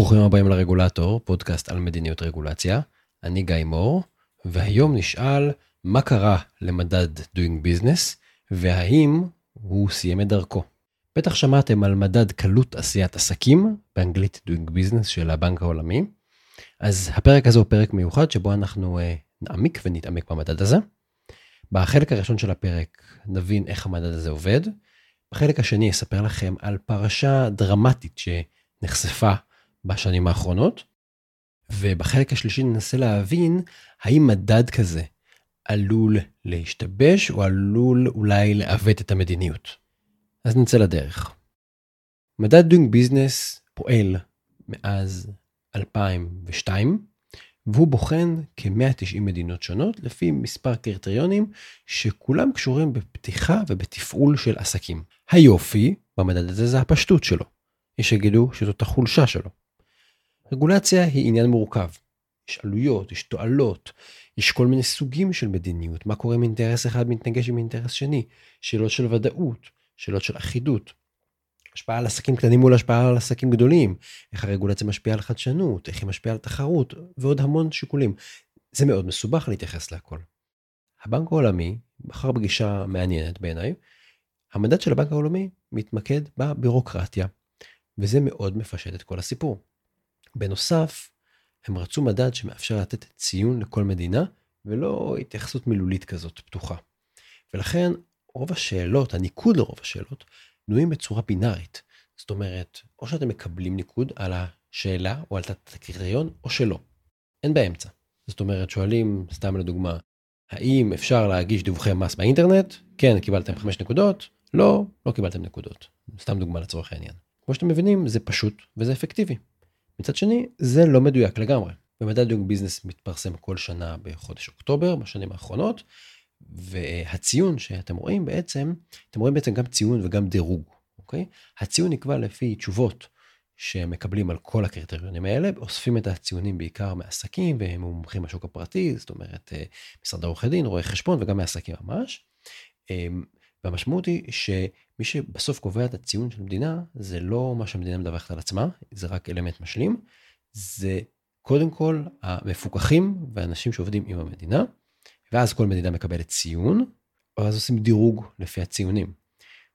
ברוכים הבאים לרגולטור, פודקאסט על מדיניות רגולציה. אני גיא מור, והיום נשאל מה קרה למדד Doing Business, והאם הוא סיים את דרכו. בטח שמעתם על מדד קלות עשיית עסקים, באנגלית Doing Business של הבנק העולמי. אז הפרק הזה הוא פרק מיוחד שבו אנחנו uh, נעמיק ונתעמק במדד הזה. בחלק הראשון של הפרק נבין איך המדד הזה עובד. בחלק השני אספר לכם על פרשה דרמטית שנחשפה בשנים האחרונות. ובחלק השלישי ננסה להבין האם מדד כזה עלול להשתבש או עלול אולי לעוות את המדיניות. אז נצא לדרך. מדד Doing Business פועל מאז 2002, והוא בוחן כ-190 מדינות שונות לפי מספר קריטריונים שכולם קשורים בפתיחה ובתפעול של עסקים. היופי במדד הזה זה הפשטות שלו. יש שיגידו שזאת החולשה שלו. רגולציה היא עניין מורכב. יש עלויות, יש תועלות, יש כל מיני סוגים של מדיניות, מה קורה אם אינטרס אחד מתנגש עם אינטרס שני, שאלות של ודאות, שאלות של אחידות. השפעה על עסקים קטנים מול השפעה על עסקים גדולים, איך הרגולציה משפיעה על חדשנות, איך היא משפיעה על תחרות, ועוד המון שיקולים. זה מאוד מסובך להתייחס להכל. הבנק העולמי בחר בגישה מעניינת בעיניי. המדד של הבנק העולמי מתמקד בבירוקרטיה, וזה מאוד מפשט את כל הסיפור. בנוסף, הם רצו מדד שמאפשר לתת ציון לכל מדינה, ולא התייחסות מילולית כזאת פתוחה. ולכן רוב השאלות, הניקוד לרוב השאלות, בנויים בצורה בינארית. זאת אומרת, או שאתם מקבלים ניקוד על השאלה או על הקריטריון, או שלא. אין באמצע. זאת אומרת, שואלים, סתם לדוגמה, האם אפשר להגיש דיווחי מס באינטרנט? כן, קיבלתם 5 נקודות, לא, לא קיבלתם נקודות. סתם דוגמה לצורך העניין. כמו שאתם מבינים, זה פשוט וזה אפקטיבי. מצד שני, זה לא מדויק לגמרי. במדד דיוג ביזנס מתפרסם כל שנה בחודש אוקטובר, בשנים האחרונות, והציון שאתם רואים בעצם, אתם רואים בעצם גם ציון וגם דירוג, אוקיי? הציון נקבע לפי תשובות שמקבלים על כל הקריטריונים האלה, אוספים את הציונים בעיקר מעסקים ומומחים בשוק הפרטי, זאת אומרת אה, משרד עורכי דין, רואי חשבון וגם מעסקים ממש. והמשמעות היא שמי שבסוף קובע את הציון של המדינה, זה לא מה שהמדינה מדווחת על עצמה, זה רק אלמנט משלים, זה קודם כל המפוקחים והאנשים שעובדים עם המדינה, ואז כל מדינה מקבלת ציון, ואז עושים דירוג לפי הציונים.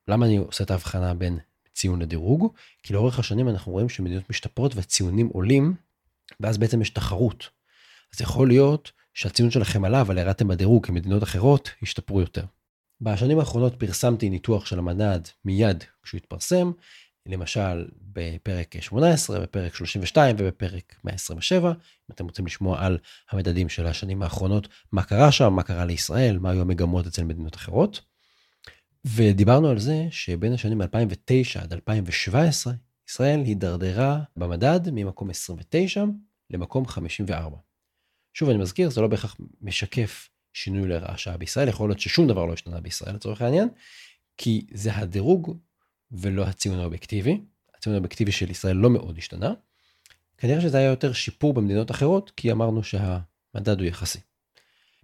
למה אני עושה את ההבחנה בין ציון לדירוג? כי לאורך השנים אנחנו רואים שמדינות משתפרות והציונים עולים, ואז בעצם יש תחרות. אז יכול להיות שהציון שלכם עלה, אבל ירדתם בדירוג, כי מדינות אחרות השתפרו יותר. בשנים האחרונות פרסמתי ניתוח של המדד מיד כשהוא התפרסם, למשל בפרק 18, בפרק 32 ובפרק 127, אם אתם רוצים לשמוע על המדדים של השנים האחרונות, מה קרה שם, מה קרה לישראל, מה היו המגמות אצל מדינות אחרות. ודיברנו על זה שבין השנים 2009 עד 2017, ישראל הידרדרה במדד ממקום 29 למקום 54. שוב אני מזכיר, זה לא בהכרח משקף שינוי לרעה שעה בישראל, יכול להיות ששום דבר לא השתנה בישראל לצורך העניין, כי זה הדירוג ולא הציון האובייקטיבי. הציון האובייקטיבי של ישראל לא מאוד השתנה. כנראה שזה היה יותר שיפור במדינות אחרות, כי אמרנו שהמדד הוא יחסי.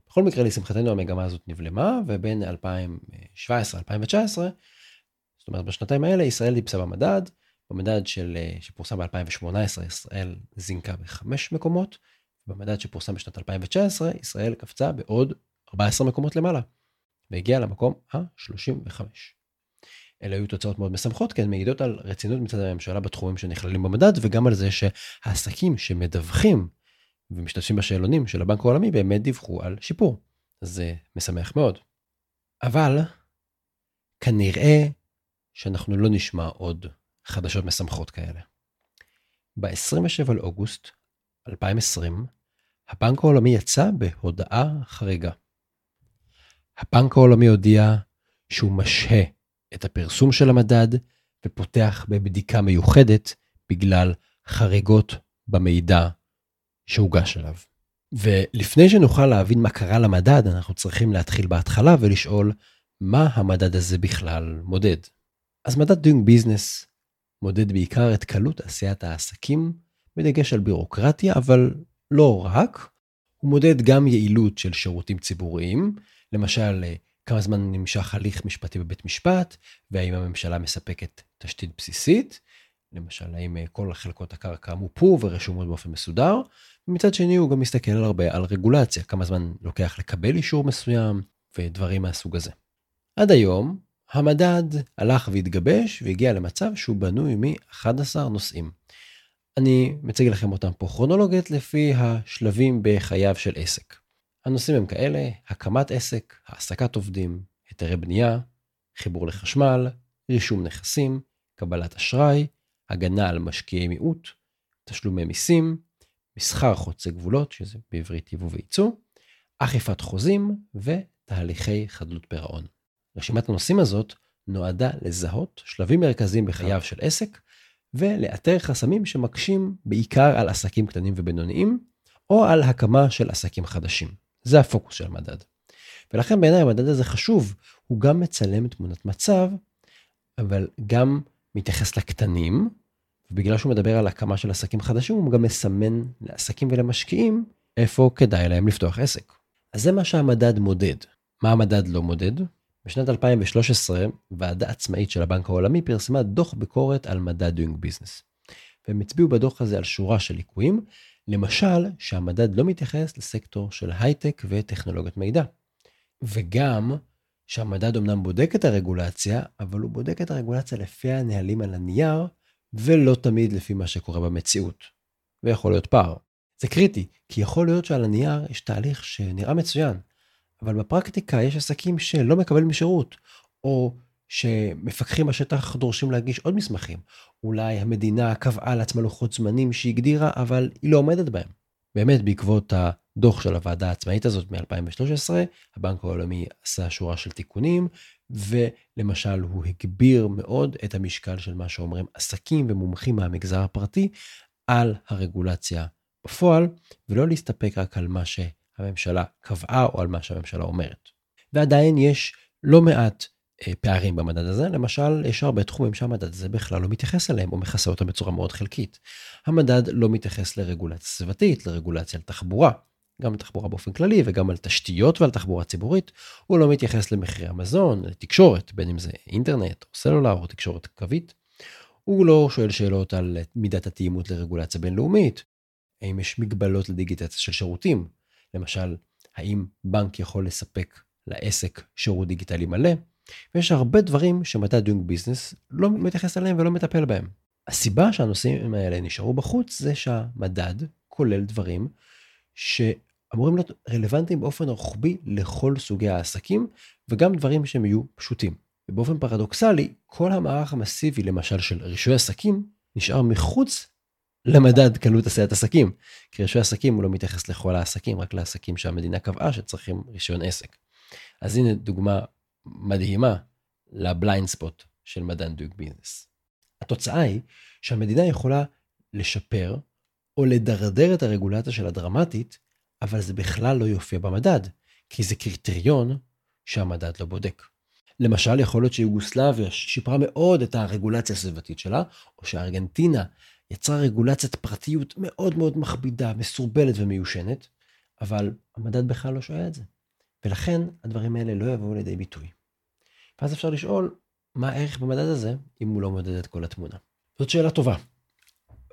בכל מקרה, לשמחתנו המגמה הזאת נבלמה, ובין 2017-2019, זאת אומרת בשנתיים האלה, ישראל טיפסה במדד, במדד של, שפורסם ב-2018 ישראל זינקה בחמש מקומות, במדד שפורסם בשנת 2019 ישראל קפצה בעוד 14 מקומות למעלה, והגיעה למקום ה-35. אלה היו תוצאות מאוד משמחות, כי הן מעידות על רצינות מצד הממשלה בתחומים שנכללים במדד, וגם על זה שהעסקים שמדווחים ומשתתפים בשאלונים של הבנק העולמי באמת דיווחו על שיפור. זה משמח מאוד. אבל כנראה שאנחנו לא נשמע עוד חדשות משמחות כאלה. ב-27 לאוגוסט 2020, הבנק העולמי יצא בהודעה חריגה. הבנק העולמי הודיע שהוא משהה את הפרסום של המדד ופותח בבדיקה מיוחדת בגלל חריגות במידע שהוגש אליו. ולפני שנוכל להבין מה קרה למדד, אנחנו צריכים להתחיל בהתחלה ולשאול מה המדד הזה בכלל מודד. אז מדד Doing Business מודד בעיקר את קלות עשיית העסקים, בדגש על בירוקרטיה, אבל לא רק. הוא מודד גם יעילות של שירותים ציבוריים, למשל כמה זמן נמשך הליך משפטי בבית משפט, והאם הממשלה מספקת תשתית בסיסית, למשל, האם אה, כל חלקות הקרקע מופו ורשומות באופן מסודר, ומצד שני הוא גם מסתכל הרבה על רגולציה, כמה זמן לוקח לקבל אישור מסוים ודברים מהסוג הזה. עד היום, המדד הלך והתגבש והגיע למצב שהוא בנוי מ-11 נושאים. אני מציג לכם אותם פה כרונולוגית לפי השלבים בחייו של עסק. הנושאים הם כאלה, הקמת עסק, העסקת עובדים, היתרי בנייה, חיבור לחשמל, רישום נכסים, קבלת אשראי, הגנה על משקיעי מיעוט, תשלומי מיסים, מסחר חוצה גבולות, שזה בעברית יבוא וייצוא, אכיפת חוזים ותהליכי חדלות פירעון. רשימת הנושאים הזאת נועדה לזהות שלבים מרכזיים בחייו של עסק ולאתר חסמים שמקשים בעיקר על עסקים קטנים ובינוניים או על הקמה של עסקים חדשים. זה הפוקוס של המדד. ולכן בעיניי המדד הזה חשוב, הוא גם מצלם תמונת מצב, אבל גם מתייחס לקטנים, ובגלל שהוא מדבר על הקמה של עסקים חדשים, הוא גם מסמן לעסקים ולמשקיעים איפה כדאי להם לפתוח עסק. אז זה מה שהמדד מודד. מה המדד לא מודד? בשנת 2013, ועדה עצמאית של הבנק העולמי פרסמה דוח ביקורת על מדד doing business. והם הצביעו בדוח הזה על שורה של ליקויים, למשל שהמדד לא מתייחס לסקטור של הייטק וטכנולוגיות מידע. וגם שהמדד אמנם בודק את הרגולציה, אבל הוא בודק את הרגולציה לפי הנהלים על הנייר, ולא תמיד לפי מה שקורה במציאות. ויכול להיות פער. זה קריטי, כי יכול להיות שעל הנייר יש תהליך שנראה מצוין, אבל בפרקטיקה יש עסקים שלא מקבלים שירות, או שמפקחים בשטח דורשים להגיש עוד מסמכים. אולי המדינה קבעה לעצמה לוחות זמנים שהיא הגדירה, אבל היא לא עומדת בהם. באמת, בעקבות הדוח של הוועדה העצמאית הזאת מ-2013, הבנק העולמי עשה שורה של תיקונים, ולמשל הוא הגביר מאוד את המשקל של מה שאומרים עסקים ומומחים מהמגזר הפרטי על הרגולציה בפועל, ולא להסתפק רק על מה שהממשלה קבעה או על מה שהממשלה אומרת. ועדיין יש לא מעט אה, פערים במדד הזה, למשל, יש הרבה תחומים שהמדד הזה בכלל לא מתייחס אליהם, או מכסה אותם בצורה מאוד חלקית. המדד לא מתייחס לרגולציה סביבתית, לרגולציה על תחבורה, גם על תחבורה באופן כללי וגם על תשתיות ועל תחבורה ציבורית. הוא לא מתייחס למחירי המזון, לתקשורת, בין אם זה אינטרנט או סלולר או תקשורת קווית. הוא לא שואל שאלות על מידת התאימות לרגולציה בינלאומית, האם יש מגבלות לדיגיטציה של שירותים, למשל, האם בנק יכול לספק לעסק שירות דיגיטלי מלא, ויש הרבה דברים שמדע doing business לא מתייחס אליהם ולא מטפל בהם. הסיבה שהנושאים האלה נשארו בחוץ זה שהמדד כולל דברים שאמורים להיות רלוונטיים באופן רוחבי לכל סוגי העסקים וגם דברים שהם יהיו פשוטים. ובאופן פרדוקסלי, כל המערך המסיבי למשל של רישוי עסקים נשאר מחוץ למדד קלות עשיית עסקים. כי רישוי עסקים הוא לא מתייחס לכל העסקים, רק לעסקים שהמדינה קבעה שצריכים רישיון עסק. אז הנה דוגמה מדהימה ל blind spot של מדד ה Doing Business. התוצאה היא שהמדינה יכולה לשפר או לדרדר את הרגולציה שלה דרמטית, אבל זה בכלל לא יופיע במדד, כי זה קריטריון שהמדד לא בודק. למשל, יכול להיות שיוגוסלביה שיפרה מאוד את הרגולציה הסביבתית שלה, או שארגנטינה יצרה רגולציית פרטיות מאוד מאוד מכבידה, מסורבלת ומיושנת, אבל המדד בכלל לא שואל את זה. ולכן הדברים האלה לא יבואו לידי ביטוי. ואז אפשר לשאול, מה הערך במדד הזה אם הוא לא מודד את כל התמונה? זאת שאלה טובה.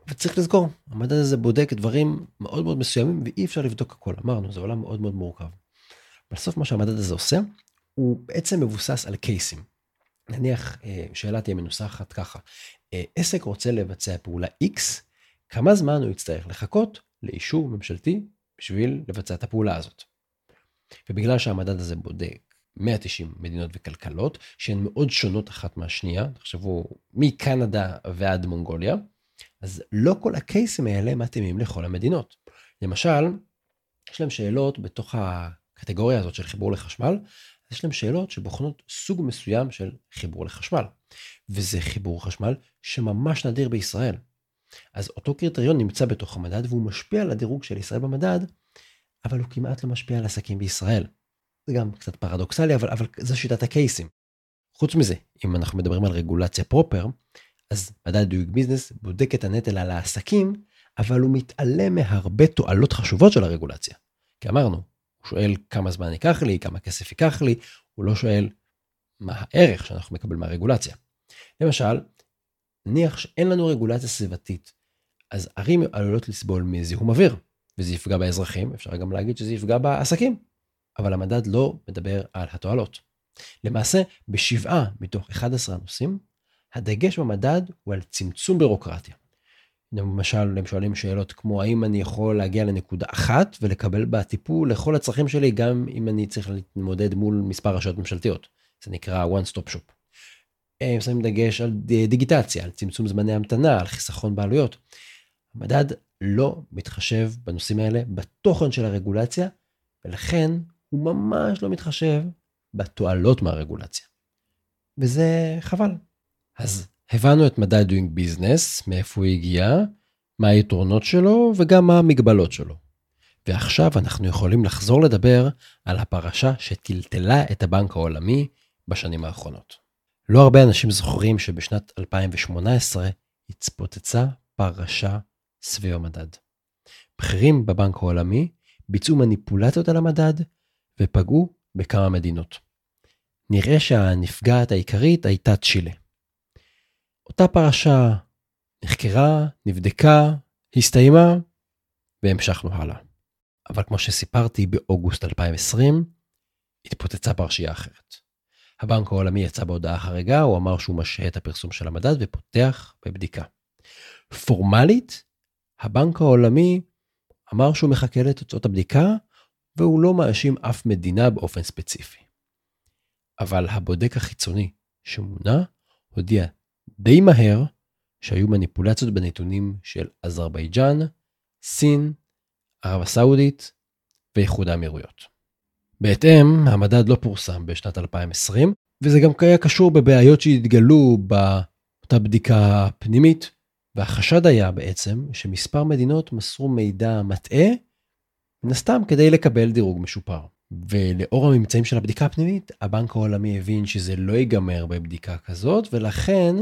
וצריך לזכור, המדד הזה בודק דברים מאוד מאוד מסוימים ואי אפשר לבדוק הכל. אמרנו, זה עולם מאוד מאוד מורכב. בסוף מה שהמדד הזה עושה, הוא בעצם מבוסס על קייסים. נניח אה, שאלה תהיה מנוסחת ככה, עסק רוצה לבצע פעולה X, כמה זמן הוא יצטרך לחכות לאישור ממשלתי בשביל לבצע את הפעולה הזאת. ובגלל שהמדד הזה בודק 190 מדינות וכלכלות, שהן מאוד שונות אחת מהשנייה, תחשבו, מקנדה ועד מונגוליה, אז לא כל הקייסים האלה מתאימים לכל המדינות. למשל, יש להם שאלות בתוך הקטגוריה הזאת של חיבור לחשמל, יש להם שאלות שבוחנות סוג מסוים של חיבור לחשמל. וזה חיבור חשמל שממש נדיר בישראל. אז אותו קריטריון נמצא בתוך המדד והוא משפיע על הדירוג של ישראל במדד, אבל הוא כמעט לא משפיע על עסקים בישראל. זה גם קצת פרדוקסלי, אבל, אבל זו שיטת הקייסים. חוץ מזה, אם אנחנו מדברים על רגולציה proper, אז מדד Doing Business בודק את הנטל על העסקים, אבל הוא מתעלם מהרבה תועלות חשובות של הרגולציה. כי אמרנו, הוא שואל כמה זמן ייקח לי, כמה כסף ייקח לי, הוא לא שואל מה הערך שאנחנו מקבל מהרגולציה. למשל, נניח שאין לנו רגולציה סביבתית, אז ערים עלולות לסבול מזיהום אוויר, וזה יפגע באזרחים, אפשר גם להגיד שזה יפגע בעסקים. אבל המדד לא מדבר על התועלות. למעשה, בשבעה מתוך 11 הנושאים, הדגש במדד הוא על צמצום בירוקרטיה. למשל, הם שואלים שאלות כמו האם אני יכול להגיע לנקודה אחת ולקבל בה טיפול לכל הצרכים שלי, גם אם אני צריך להתמודד מול מספר רשויות ממשלתיות. זה נקרא one stop shop. הם שמים דגש על דיגיטציה, על צמצום זמני המתנה, על חיסכון בעלויות. המדד לא מתחשב בנושאים האלה בתוכן של הרגולציה, ולכן הוא ממש לא מתחשב בתועלות מהרגולציה. וזה חבל. אז הבנו את מדד doing business, מאיפה הוא הגיע, מה היתרונות שלו וגם מה המגבלות שלו. ועכשיו אנחנו יכולים לחזור לדבר על הפרשה שטלטלה את הבנק העולמי בשנים האחרונות. לא הרבה אנשים זוכרים שבשנת 2018 התפוצצה פרשה סביב המדד. בכירים בבנק העולמי ביצעו מניפולציות על המדד ופגעו בכמה מדינות. נראה שהנפגעת העיקרית הייתה צ'ילה. אותה פרשה נחקרה, נבדקה, הסתיימה, והמשכנו הלאה. אבל כמו שסיפרתי, באוגוסט 2020 התפוצצה פרשייה אחרת. הבנק העולמי יצא בהודעה חריגה, הוא אמר שהוא משהה את הפרסום של המדד ופותח בבדיקה. פורמלית, הבנק העולמי אמר שהוא מחכה לתוצאות הבדיקה, והוא לא מאשים אף מדינה באופן ספציפי. אבל הבודק החיצוני שמונה הודיע די מהר שהיו מניפולציות בנתונים של אזרבייג'אן, סין, ערב הסעודית ואיחוד האמירויות. בהתאם, המדד לא פורסם בשנת 2020, וזה גם היה קשור בבעיות שהתגלו באותה בדיקה פנימית, והחשד היה בעצם שמספר מדינות מסרו מידע מטעה מן הסתם כדי לקבל דירוג משופר. ולאור הממצאים של הבדיקה הפנימית, הבנק העולמי הבין שזה לא ייגמר בבדיקה כזאת, ולכן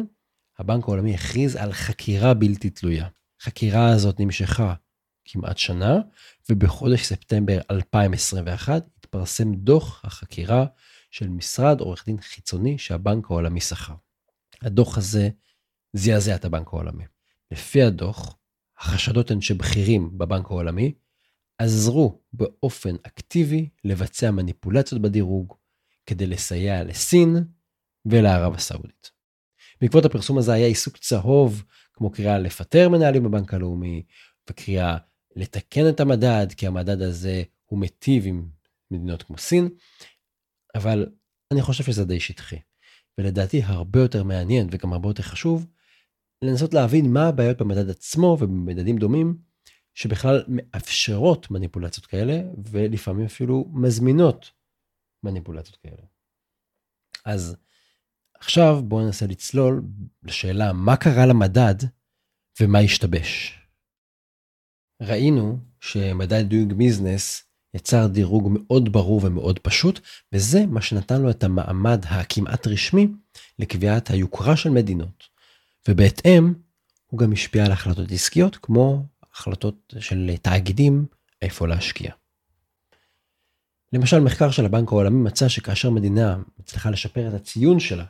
הבנק העולמי הכריז על חקירה בלתי תלויה. החקירה הזאת נמשכה כמעט שנה, ובחודש ספטמבר 2021 התפרסם דוח החקירה של משרד עורך דין חיצוני שהבנק העולמי שכר. הדוח הזה זעזע את הבנק העולמי. לפי הדוח, החשדות הן שבכירים בבנק העולמי עזרו באופן אקטיבי לבצע מניפולציות בדירוג כדי לסייע לסין ולערב הסעודית. בעקבות הפרסום הזה היה עיסוק צהוב, כמו קריאה לפטר מנהלים בבנק הלאומי, וקריאה לתקן את המדד, כי המדד הזה הוא מיטיב עם מדינות כמו סין, אבל אני חושב שזה די שטחי. ולדעתי הרבה יותר מעניין וגם הרבה יותר חשוב, לנסות להבין מה הבעיות במדד עצמו ובמדדים דומים, שבכלל מאפשרות מניפולציות כאלה, ולפעמים אפילו מזמינות מניפולציות כאלה. אז עכשיו בואו ננסה לצלול לשאלה מה קרה למדד ומה השתבש. ראינו שמדד doing business יצר דירוג מאוד ברור ומאוד פשוט, וזה מה שנתן לו את המעמד הכמעט רשמי לקביעת היוקרה של מדינות. ובהתאם, הוא גם השפיע על החלטות עסקיות כמו החלטות של תאגידים איפה להשקיע. למשל, מחקר של הבנק העולמי מצא שכאשר מדינה מצליחה לשפר את הציון שלה,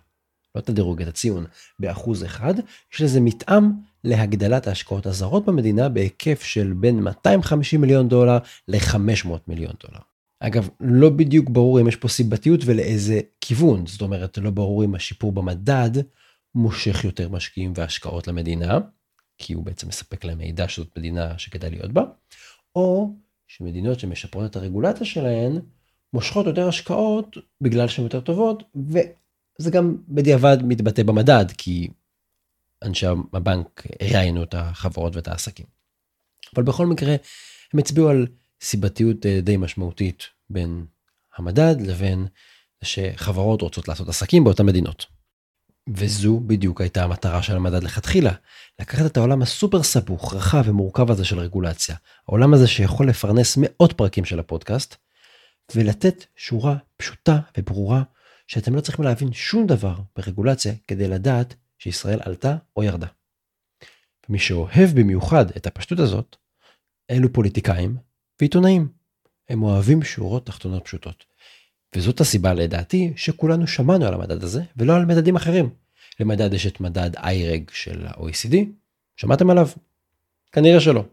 לא את הדירוג, את הציון, באחוז אחד, יש לזה מתאם להגדלת ההשקעות הזרות במדינה בהיקף של בין 250 מיליון דולר ל-500 מיליון דולר. אגב, לא בדיוק ברור אם יש פה סיבתיות ולאיזה כיוון, זאת אומרת, לא ברור אם השיפור במדד מושך יותר משקיעים והשקעות למדינה, כי הוא בעצם מספק להם מידע שזאת מדינה שכדאי להיות בה, או שמדינות שמשפרות את הרגולציה שלהן מושכות יותר השקעות בגלל שהן יותר טובות, וזה גם בדיעבד מתבטא במדד, כי אנשי הבנק ראיינו את החברות ואת העסקים. אבל בכל מקרה, הם הצביעו על סיבתיות אה, די משמעותית בין המדד לבין שחברות רוצות לעשות עסקים באותן מדינות. וזו בדיוק הייתה המטרה של המדד לכתחילה, לקחת את העולם הסופר סבוך, רחב ומורכב הזה של רגולציה, העולם הזה שיכול לפרנס מאות פרקים של הפודקאסט, ולתת שורה פשוטה וברורה שאתם לא צריכים להבין שום דבר ברגולציה כדי לדעת שישראל עלתה או ירדה. ומי שאוהב במיוחד את הפשטות הזאת, אלו פוליטיקאים ועיתונאים. הם אוהבים שורות תחתונות פשוטות. וזאת הסיבה לדעתי שכולנו שמענו על המדד הזה ולא על מדדים אחרים. למדד יש את מדד איירג של ה-OECD, שמעתם עליו? כנראה שלא.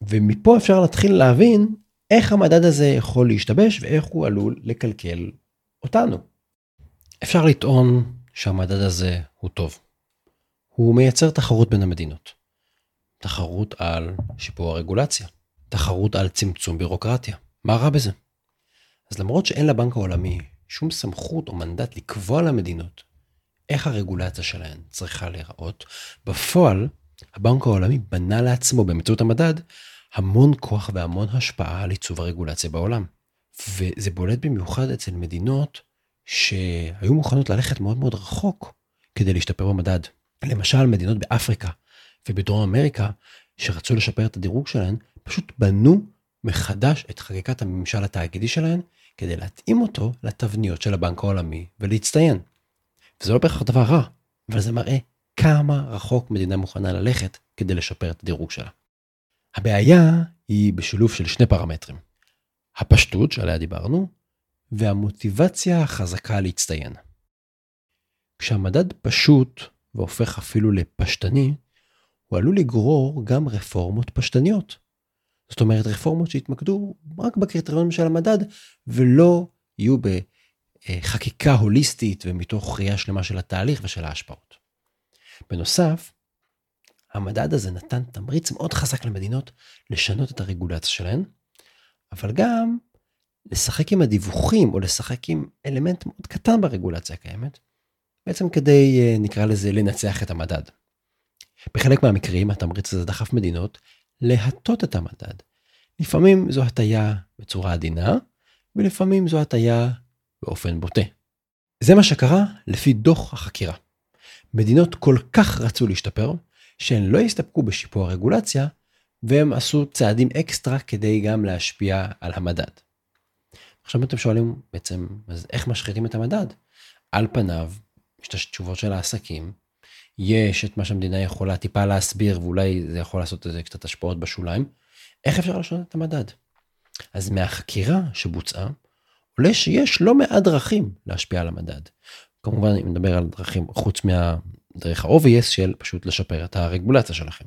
ומפה אפשר להתחיל להבין איך המדד הזה יכול להשתבש ואיך הוא עלול לקלקל אותנו. אפשר לטעון שהמדד הזה הוא טוב. הוא מייצר תחרות בין המדינות. תחרות על שיפור הרגולציה. תחרות על צמצום בירוקרטיה. מה רע בזה? אז למרות שאין לבנק העולמי שום סמכות או מנדט לקבוע למדינות איך הרגולציה שלהן צריכה להיראות, בפועל הבנק העולמי בנה לעצמו באמצעות המדד המון כוח והמון השפעה על עיצוב הרגולציה בעולם. וזה בולט במיוחד אצל מדינות שהיו מוכנות ללכת מאוד מאוד רחוק כדי להשתפר במדד. למשל מדינות באפריקה ובדרום אמריקה שרצו לשפר את הדירוג שלהן, פשוט בנו מחדש את חקיקת הממשל התאגידי שלהן כדי להתאים אותו לתבניות של הבנק העולמי ולהצטיין. וזה לא בהכרח דבר רע, אבל זה מראה כמה רחוק מדינה מוכנה ללכת כדי לשפר את הדירוג שלה. הבעיה היא בשילוב של שני פרמטרים. הפשטות שעליה דיברנו, והמוטיבציה החזקה להצטיין. כשהמדד פשוט והופך אפילו לפשטני, הוא עלול לגרור גם רפורמות פשטניות. זאת אומרת, רפורמות שהתמקדו רק בקריטריונים של המדד, ולא יהיו בחקיקה הוליסטית ומתוך ראייה שלמה של התהליך ושל ההשפעות. בנוסף, המדד הזה נתן תמריץ מאוד חזק למדינות לשנות את הרגולציה שלהן, אבל גם לשחק עם הדיווחים או לשחק עם אלמנט מאוד קטן ברגולציה הקיימת, בעצם כדי, אה, נקרא לזה, לנצח את המדד. בחלק מהמקרים התמריץ הזה דחף מדינות להטות את המדד. לפעמים זו הטיה בצורה עדינה, ולפעמים זו הטיה באופן בוטה. זה מה שקרה לפי דוח החקירה. מדינות כל כך רצו להשתפר, שהן לא הסתפקו בשיפור הרגולציה, והם עשו צעדים אקסטרה כדי גם להשפיע על המדד. עכשיו אתם שואלים בעצם, אז איך משחיתים את המדד? על פניו, יש את התשובות של העסקים, יש את מה שהמדינה יכולה טיפה להסביר, ואולי זה יכול לעשות איזה קצת השפעות בשוליים, איך אפשר לשנות את המדד? אז מהחקירה שבוצעה, עולה שיש לא מעט דרכים להשפיע על המדד. כמובן, אני מדבר על דרכים חוץ מהדרך ה-obvious של פשוט לשפר את הרגולציה שלכם.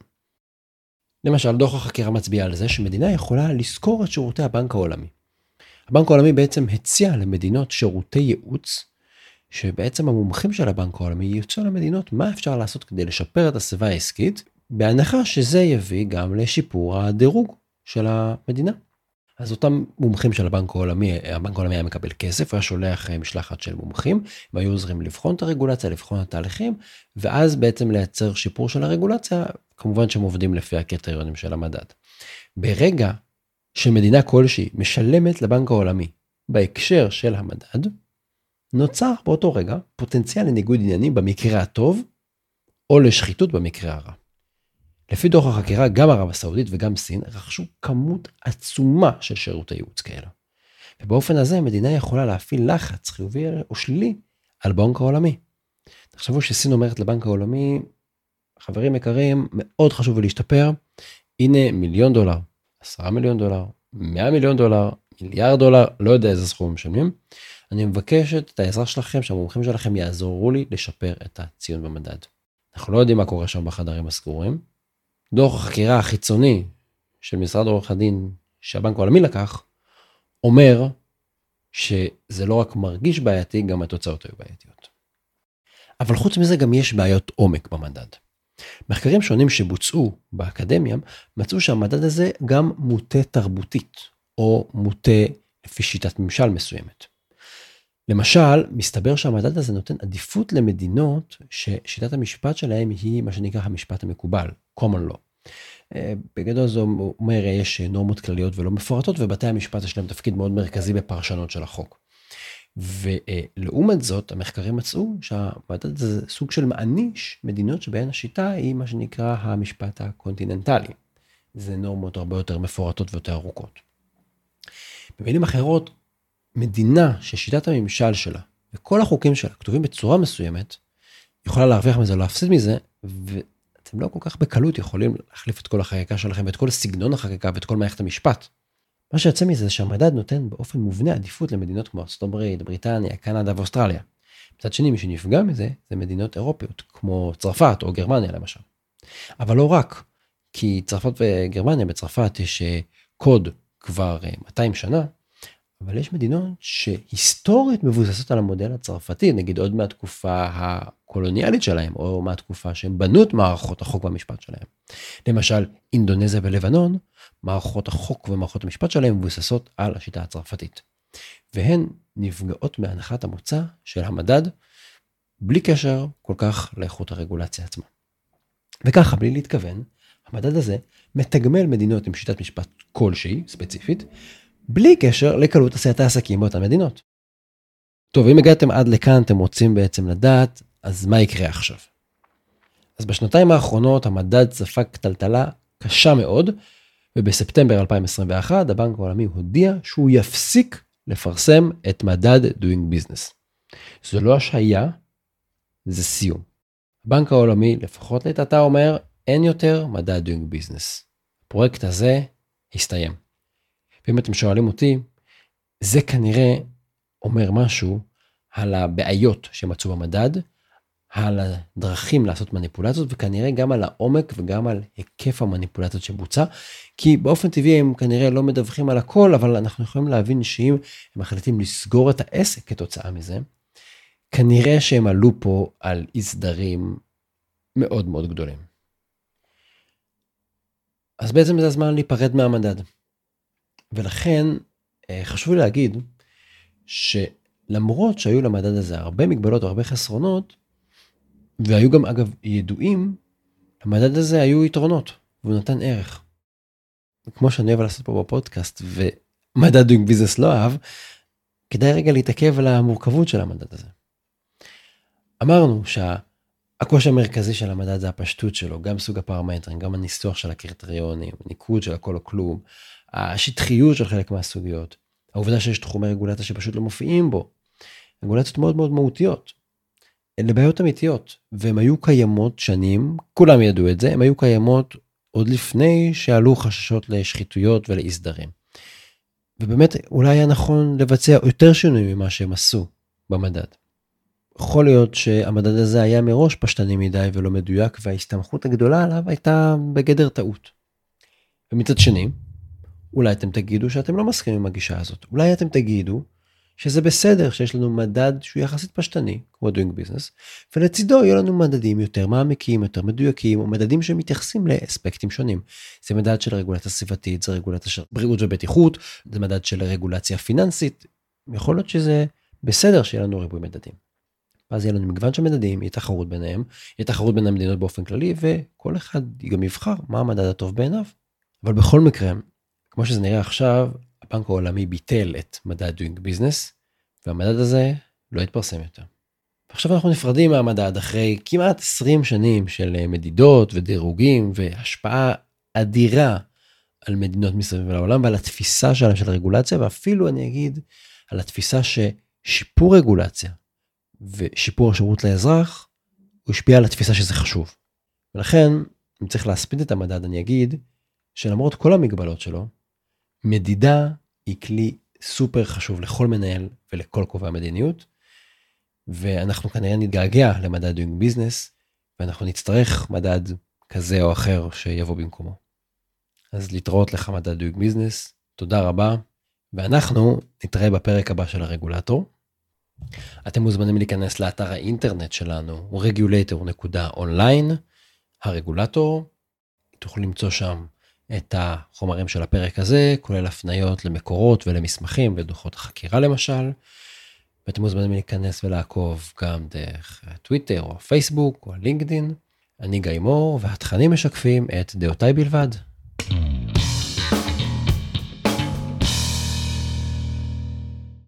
למשל, דוח החקירה מצביע על זה שמדינה יכולה לשכור את שירותי הבנק העולמי. הבנק העולמי בעצם הציע למדינות שירותי ייעוץ, שבעצם המומחים של הבנק העולמי יוצאו למדינות מה אפשר לעשות כדי לשפר את הסביבה העסקית, בהנחה שזה יביא גם לשיפור הדירוג של המדינה. אז אותם מומחים של הבנק העולמי, הבנק העולמי היה מקבל כסף, הוא היה שולח אה, משלחת של מומחים, הם היו עוזרים לבחון את הרגולציה, לבחון את התהליכים, ואז בעצם לייצר שיפור של הרגולציה, כמובן שהם עובדים לפי הקריטריונים של המדד. ברגע שמדינה כלשהי משלמת לבנק העולמי בהקשר של המדד, נוצר באותו רגע פוטנציאל לניגוד עניינים במקרה הטוב, או לשחיתות במקרה הרע. לפי דוח החקירה, גם ערב הסעודית וגם סין רכשו כמות עצומה של שירותי ייעוץ כאלה. ובאופן הזה המדינה יכולה להפעיל לחץ חיובי או שלילי על בנק העולמי. תחשבו שסין אומרת לבנק העולמי, חברים יקרים, מאוד חשוב להשתפר, הנה מיליון דולר, עשרה מיליון דולר, מאה מיליון דולר, מיליארד דולר, לא יודע איזה סכום משלמים. אני מבקשת את העזרה שלכם, שהמומחים שלכם יעזרו לי לשפר את הציון במדד. אנחנו לא יודעים מה קורה שם בחדרים הסגורים, דוח החקירה החיצוני של משרד עורך הדין שהבנק העולמי לקח, אומר שזה לא רק מרגיש בעייתי, גם התוצאות היו בעייתיות. אבל חוץ מזה גם יש בעיות עומק במדד. מחקרים שונים שבוצעו באקדמיה מצאו שהמדד הזה גם מוטה תרבותית, או מוטה לפי שיטת ממשל מסוימת. למשל, מסתבר שהמדד הזה נותן עדיפות למדינות ששיטת המשפט שלהם היא מה שנקרא המשפט המקובל, common law. אה, בגדול זה אומר יש נורמות כלליות ולא מפורטות ובתי המשפט יש להם תפקיד מאוד מרכזי בפרשנות של החוק. ולעומת זאת המחקרים מצאו שהמדד זה סוג של מעניש מדינות שבהן השיטה היא מה שנקרא המשפט הקונטיננטלי. זה נורמות הרבה יותר מפורטות ויותר ארוכות. במילים אחרות, מדינה ששיטת הממשל שלה וכל החוקים שלה כתובים בצורה מסוימת, יכולה להרוויח מזה, להפסיד מזה, ואתם לא כל כך בקלות יכולים להחליף את כל החקיקה שלכם ואת כל סגנון החקיקה ואת כל מערכת המשפט. מה שיוצא מזה זה שהמדד נותן באופן מובנה עדיפות למדינות כמו ארצות הברית, בריטניה, קנדה ואוסטרליה. מצד שני, מי שנפגע מזה, זה מדינות אירופיות, כמו צרפת או גרמניה למשל. אבל לא רק, כי צרפת וגרמניה, בצרפת יש אה, קוד כבר 200 שנה, אבל יש מדינות שהיסטורית מבוססות על המודל הצרפתי, נגיד עוד מהתקופה הקולוניאלית שלהם, או מהתקופה שהם בנו את מערכות החוק והמשפט שלהם. למשל, אינדונזיה ולבנון, מערכות החוק ומערכות המשפט שלהם מבוססות על השיטה הצרפתית. והן נפגעות מהנחת המוצא של המדד, בלי קשר כל כך לאיכות הרגולציה עצמה. וככה, בלי להתכוון, המדד הזה מתגמל מדינות עם שיטת משפט כלשהי, ספציפית, בלי קשר לקלות עשיית העסקים באותן מדינות. טוב, אם הגעתם עד לכאן, אתם רוצים בעצם לדעת, אז מה יקרה עכשיו? אז בשנתיים האחרונות המדד ספג טלטלה קשה מאוד, ובספטמבר 2021 הבנק העולמי הודיע שהוא יפסיק לפרסם את מדד Doing Business. זו לא השעיה, זה סיום. הבנק העולמי, לפחות לעת אומר, אין יותר מדד Doing Business. הפרויקט הזה הסתיים. ואם אתם שואלים אותי, זה כנראה אומר משהו על הבעיות שמצאו במדד, על הדרכים לעשות מניפולציות וכנראה גם על העומק וגם על היקף המניפולציות שבוצע כי באופן טבעי הם כנראה לא מדווחים על הכל אבל אנחנו יכולים להבין שאם הם מחליטים לסגור את העסק כתוצאה מזה כנראה שהם עלו פה על אי סדרים מאוד מאוד גדולים. אז בעצם זה הזמן להיפרד מהמדד. ולכן אה, חשוב לי להגיד שלמרות שהיו למדד הזה הרבה מגבלות והרבה חסרונות, והיו גם אגב ידועים, למדד הזה היו יתרונות, והוא נתן ערך. כמו שאני אוהב לעשות פה בפודקאסט, ומדד Doing Business לא אהב, כדאי רגע להתעכב על המורכבות של המדד הזה. אמרנו שהקושי המרכזי של המדד זה הפשטות שלו, גם סוג הפרמטרים, גם הניסוח של הקריטריונים, ניקוד של הכל או כלום, השטחיות של חלק מהסוגיות, העובדה שיש תחומי רגולציה שפשוט לא מופיעים בו, רגולציות מאוד מאוד מהותיות. אלה בעיות אמיתיות, והן היו קיימות שנים, כולם ידעו את זה, הן היו קיימות עוד לפני שעלו חששות לשחיתויות ולאי סדרים. ובאמת אולי היה נכון לבצע יותר שינויים ממה שהם עשו במדד. יכול להיות שהמדד הזה היה מראש פשטני מדי ולא מדויק וההסתמכות הגדולה עליו הייתה בגדר טעות. ומצד שני, אולי אתם תגידו שאתם לא מסכימים עם הגישה הזאת. אולי אתם תגידו שזה בסדר שיש לנו מדד שהוא יחסית פשטני, כמו doing business, ולצידו יהיו לנו מדדים יותר מעמיקים, יותר מדויקים, או מדדים שמתייחסים לאספקטים שונים. זה מדד של רגולציה סביבתית, זה רגולציה של בריאות ובטיחות, זה מדד של רגולציה פיננסית. יכול להיות שזה בסדר שיהיה לנו ריבוי מדדים. ואז יהיה לנו מגוון של מדדים, יהיה תחרות ביניהם, יהיה תחרות בין המדינות באופן כללי, וכל אחד גם יבחר מה המדד הטוב בעיניו. אבל בכל מקרה, כמו שזה נראה עכשיו, הבנק העולמי ביטל את מדד doing business, והמדד הזה לא יתפרסם יותר. ועכשיו אנחנו נפרדים מהמדד אחרי כמעט 20 שנים של מדידות ודירוגים והשפעה אדירה על מדינות מסביב לעולם ועל התפיסה שלהם של הרגולציה, ואפילו אני אגיד על התפיסה ששיפור רגולציה ושיפור השירות לאזרח, הוא השפיע על התפיסה שזה חשוב. ולכן, אם צריך להספיד את המדד, אני אגיד שלמרות כל המגבלות שלו, מדידה היא כלי סופר חשוב לכל מנהל ולכל קובע מדיניות, ואנחנו כנראה נתגעגע למדד doing business, ואנחנו נצטרך מדד כזה או אחר שיבוא במקומו. אז להתראות לך מדד doing business, תודה רבה, ואנחנו נתראה בפרק הבא של הרגולטור. אתם מוזמנים להיכנס לאתר האינטרנט שלנו, regulator.online, הרגולטור, תוכלו למצוא שם את החומרים של הפרק הזה, כולל הפניות למקורות ולמסמכים ודוחות החקירה למשל. ואתם מוזמנים להיכנס ולעקוב גם דרך טוויטר או פייסבוק או לינקדין. אני גיא מור והתכנים משקפים את דעותיי בלבד.